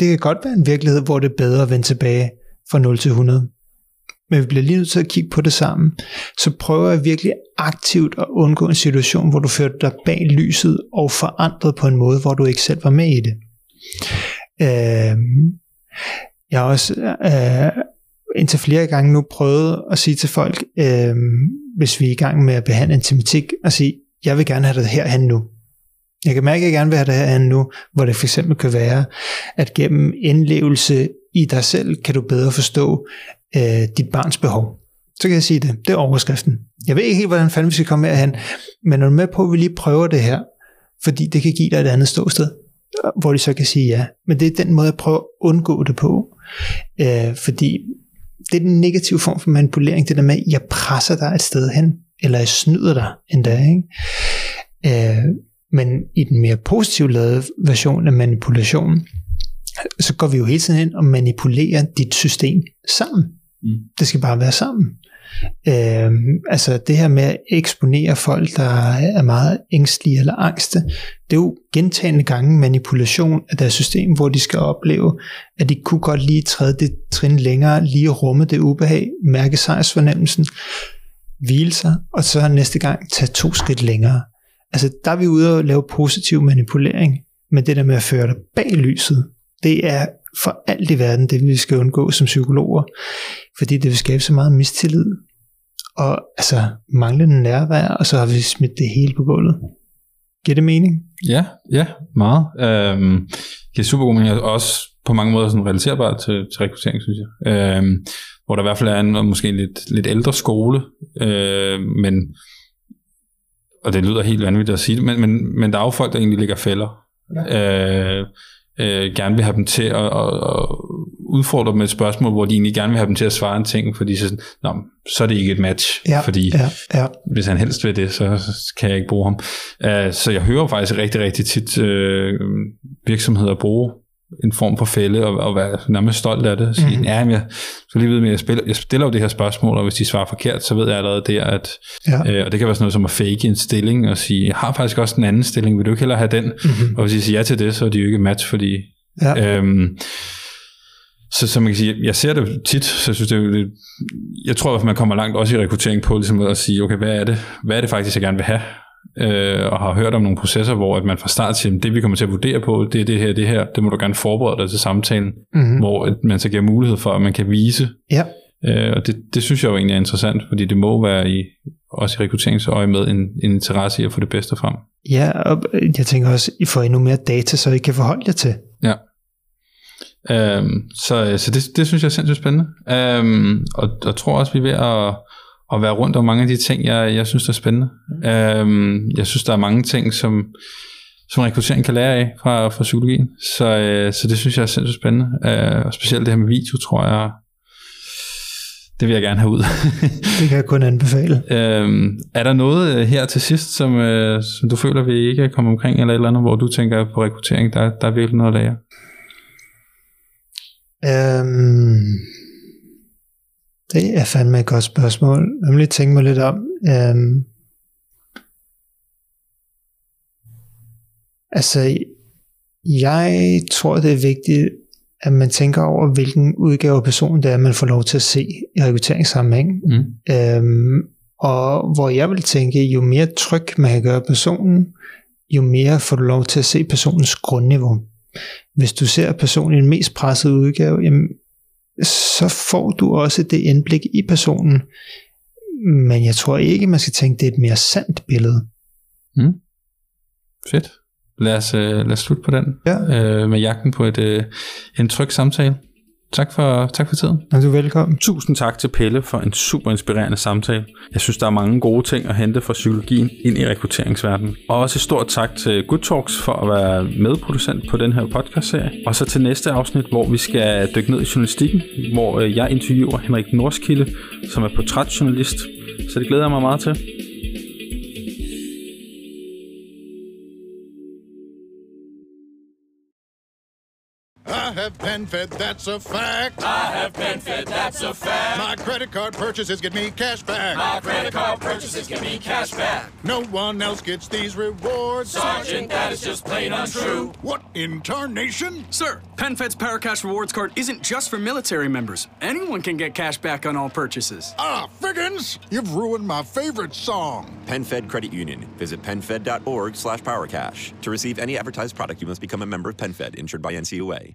det kan godt være en virkelighed, hvor det er bedre at vende tilbage fra 0 til 100. Men vi bliver lige nødt til at kigge på det sammen. Så prøver jeg virkelig aktivt at undgå en situation, hvor du førte dig bag lyset og forandret på en måde, hvor du ikke selv var med i det. Øh, jeg har også øh, indtil flere gange nu prøvet at sige til folk, øh, hvis vi er i gang med at behandle en tematik, at sige, jeg vil gerne have det herhen nu. Jeg kan mærke, at jeg gerne vil have det herhen nu, hvor det for eksempel kan være, at gennem indlevelse i dig selv, kan du bedre forstå øh, dit barns behov. Så kan jeg sige det. Det er overskriften. Jeg ved ikke helt, hvordan fanden vi skal komme herhen, men er du med på, at vi lige prøver det her? Fordi det kan give dig et andet ståsted, hvor de så kan sige ja. Men det er den måde, jeg prøver at undgå det på. Øh, fordi det er den negative form for manipulering, det der med, at jeg presser dig et sted hen, eller jeg snyder dig endda. Ikke? Øh, men i den mere positivt lavede version af manipulation, så går vi jo hele tiden ind og manipulerer dit system sammen. Mm. Det skal bare være sammen. Øh, altså det her med at eksponere folk, der er meget ængstlige eller angste, det er jo gentagende gange manipulation af deres system, hvor de skal opleve, at de kunne godt lige træde det trin længere, lige rumme det ubehag, mærke sejrsfornemmelsen, hvile sig, og så næste gang tage to skridt længere. Altså der er vi ude og lave positiv manipulering, men det der med at føre dig bag lyset, det er for alt i verden det, vi skal undgå som psykologer, fordi det vil skabe så meget mistillid, og altså manglende nærvær, og så har vi smidt det hele på gulvet. Giver det mening? Ja, ja, meget. Øhm, det er super god mening, og også på mange måder sådan relaterbart til, til rekruttering, synes jeg. Øhm, hvor der i hvert fald er en måske lidt, lidt ældre skole, øh, men og det lyder helt vanvittigt at sige det, men, men, men der er jo folk, der egentlig ligger fælder. Ja. Øh, øh, gerne vil have dem til at, at, at udfordre dem med et spørgsmål, hvor de egentlig gerne vil have dem til at svare en ting, fordi så, Nå, så er det ikke et match, ja, fordi ja, ja. hvis han helst vil det, så kan jeg ikke bruge ham. Uh, så jeg hører faktisk rigtig, rigtig tit uh, virksomheder bruge en form for fælde og, og være nærmest stolt af det. Og sige, mm. ja, jeg skal lige vide, at jeg, spiller, jeg stiller jo det her spørgsmål, og hvis de svarer forkert, så ved jeg allerede der, at, ja. øh, og det kan være sådan noget som at fake en stilling og sige, jeg har faktisk også en anden stilling, vil du ikke hellere have den? Mm-hmm. Og hvis de siger ja til det, så er de jo ikke match, fordi... Ja. Øhm, så, så man kan sige, jeg ser det tit, så jeg synes, det er lidt, jeg tror, at man kommer langt også i rekruttering på ligesom at sige, okay, hvad er det, hvad er det faktisk, jeg gerne vil have? Øh, og har hørt om nogle processer, hvor at man fra start til, det vi kommer til at vurdere på, det er det her, det her, det må du gerne forberede dig til samtalen, mm-hmm. hvor at man så giver mulighed for, at man kan vise. Ja. Øh, og det, det synes jeg jo egentlig er interessant, fordi det må være i, også i rekrutteringsøje med en, en interesse i at få det bedste frem. Ja, og jeg tænker også, I får endnu mere data, så I kan forholde jer til. Ja. Øhm, så så det, det synes jeg er sindssygt spændende. Øhm, og jeg tror også, vi er ved at at være rundt om mange af de ting, jeg, jeg synes er spændende. Øhm, jeg synes, der er mange ting, som, som rekruttering kan lære af fra, fra psykologien. Så, øh, så det synes jeg er sindssygt spændende. Øh, og specielt det her med video, tror jeg, det vil jeg gerne have ud. det kan jeg kun anbefale. Øhm, er der noget øh, her til sidst, som, øh, som du føler, vi ikke er kommet omkring, eller et eller andet, hvor du tænker på rekruttering, der, der er virkelig noget at lære? Øhm, det er fandme et godt spørgsmål. Jeg vil lige tænke mig lidt om. Øhm, altså, jeg tror, det er vigtigt, at man tænker over, hvilken udgave af personen det er, man får lov til at se i rekrutteringssammenhæng. Mm. Øhm, og hvor jeg vil tænke, jo mere tryg man kan gøre personen, jo mere får du lov til at se personens grundniveau. Hvis du ser personen i den mest pressede udgave, jamen, så får du også det indblik i personen. Men jeg tror ikke, man skal tænke, det er et mere sandt billede. Mm. Fedt. Lad os, øh, lad os slutte på den ja. øh, med jagten på et, øh, en tryg samtale. Tak for, tak for tiden. Er du velkommen. Tusind tak til Pelle for en super inspirerende samtale. Jeg synes, der er mange gode ting at hente fra psykologien ind i rekrutteringsverdenen. Og også et stort tak til Good Talks for at være medproducent på den her podcastserie. Og så til næste afsnit, hvor vi skal dykke ned i journalistikken, hvor øh, jeg interviewer Henrik Norskilde, som er portrætjournalist. Så det glæder jeg mig meget til. I have PenFed, that's a fact. I have PenFed, that's a fact. My credit card purchases get me cash back. My credit card purchases get me cash back. No one else gets these rewards. Sergeant, that is just plain untrue. What in tarnation? Sir, PenFed's Paracash Rewards card isn't just for military members. Anyone can get cash back on all purchases. Ah, Figgins! You've ruined my favorite song. PenFed Credit Union. Visit penfed.org slash powercash. To receive any advertised product, you must become a member of PenFed, insured by NCUA.